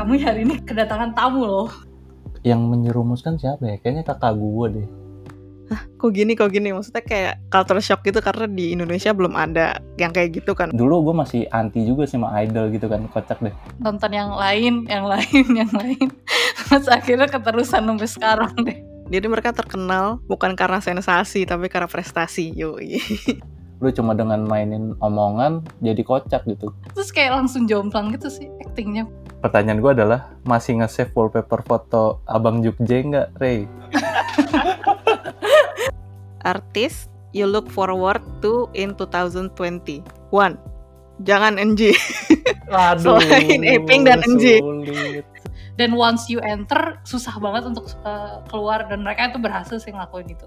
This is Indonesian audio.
kami hari ini kedatangan tamu loh. Yang menyerumuskan siapa ya? Kayaknya kakak gue deh. Hah, kok gini kok gini maksudnya kayak culture shock gitu karena di Indonesia belum ada yang kayak gitu kan Dulu gue masih anti juga sama idol gitu kan, kocak deh. Nonton yang lain, yang lain, yang lain. Terus akhirnya keterusan sampai sekarang deh. jadi mereka terkenal bukan karena sensasi tapi karena prestasi yoi Lu cuma dengan mainin omongan jadi kocak gitu. Terus kayak langsung jomplang gitu sih actingnya. Pertanyaan gue adalah masih nge-save wallpaper foto Abang Jukje nggak, Ray? artis you look forward to in 2020 one jangan NG Waduh, Selain Eping dan NJ. sulit. Dan once you enter, susah banget untuk uh, keluar dan mereka itu berhasil sih ngelakuin itu.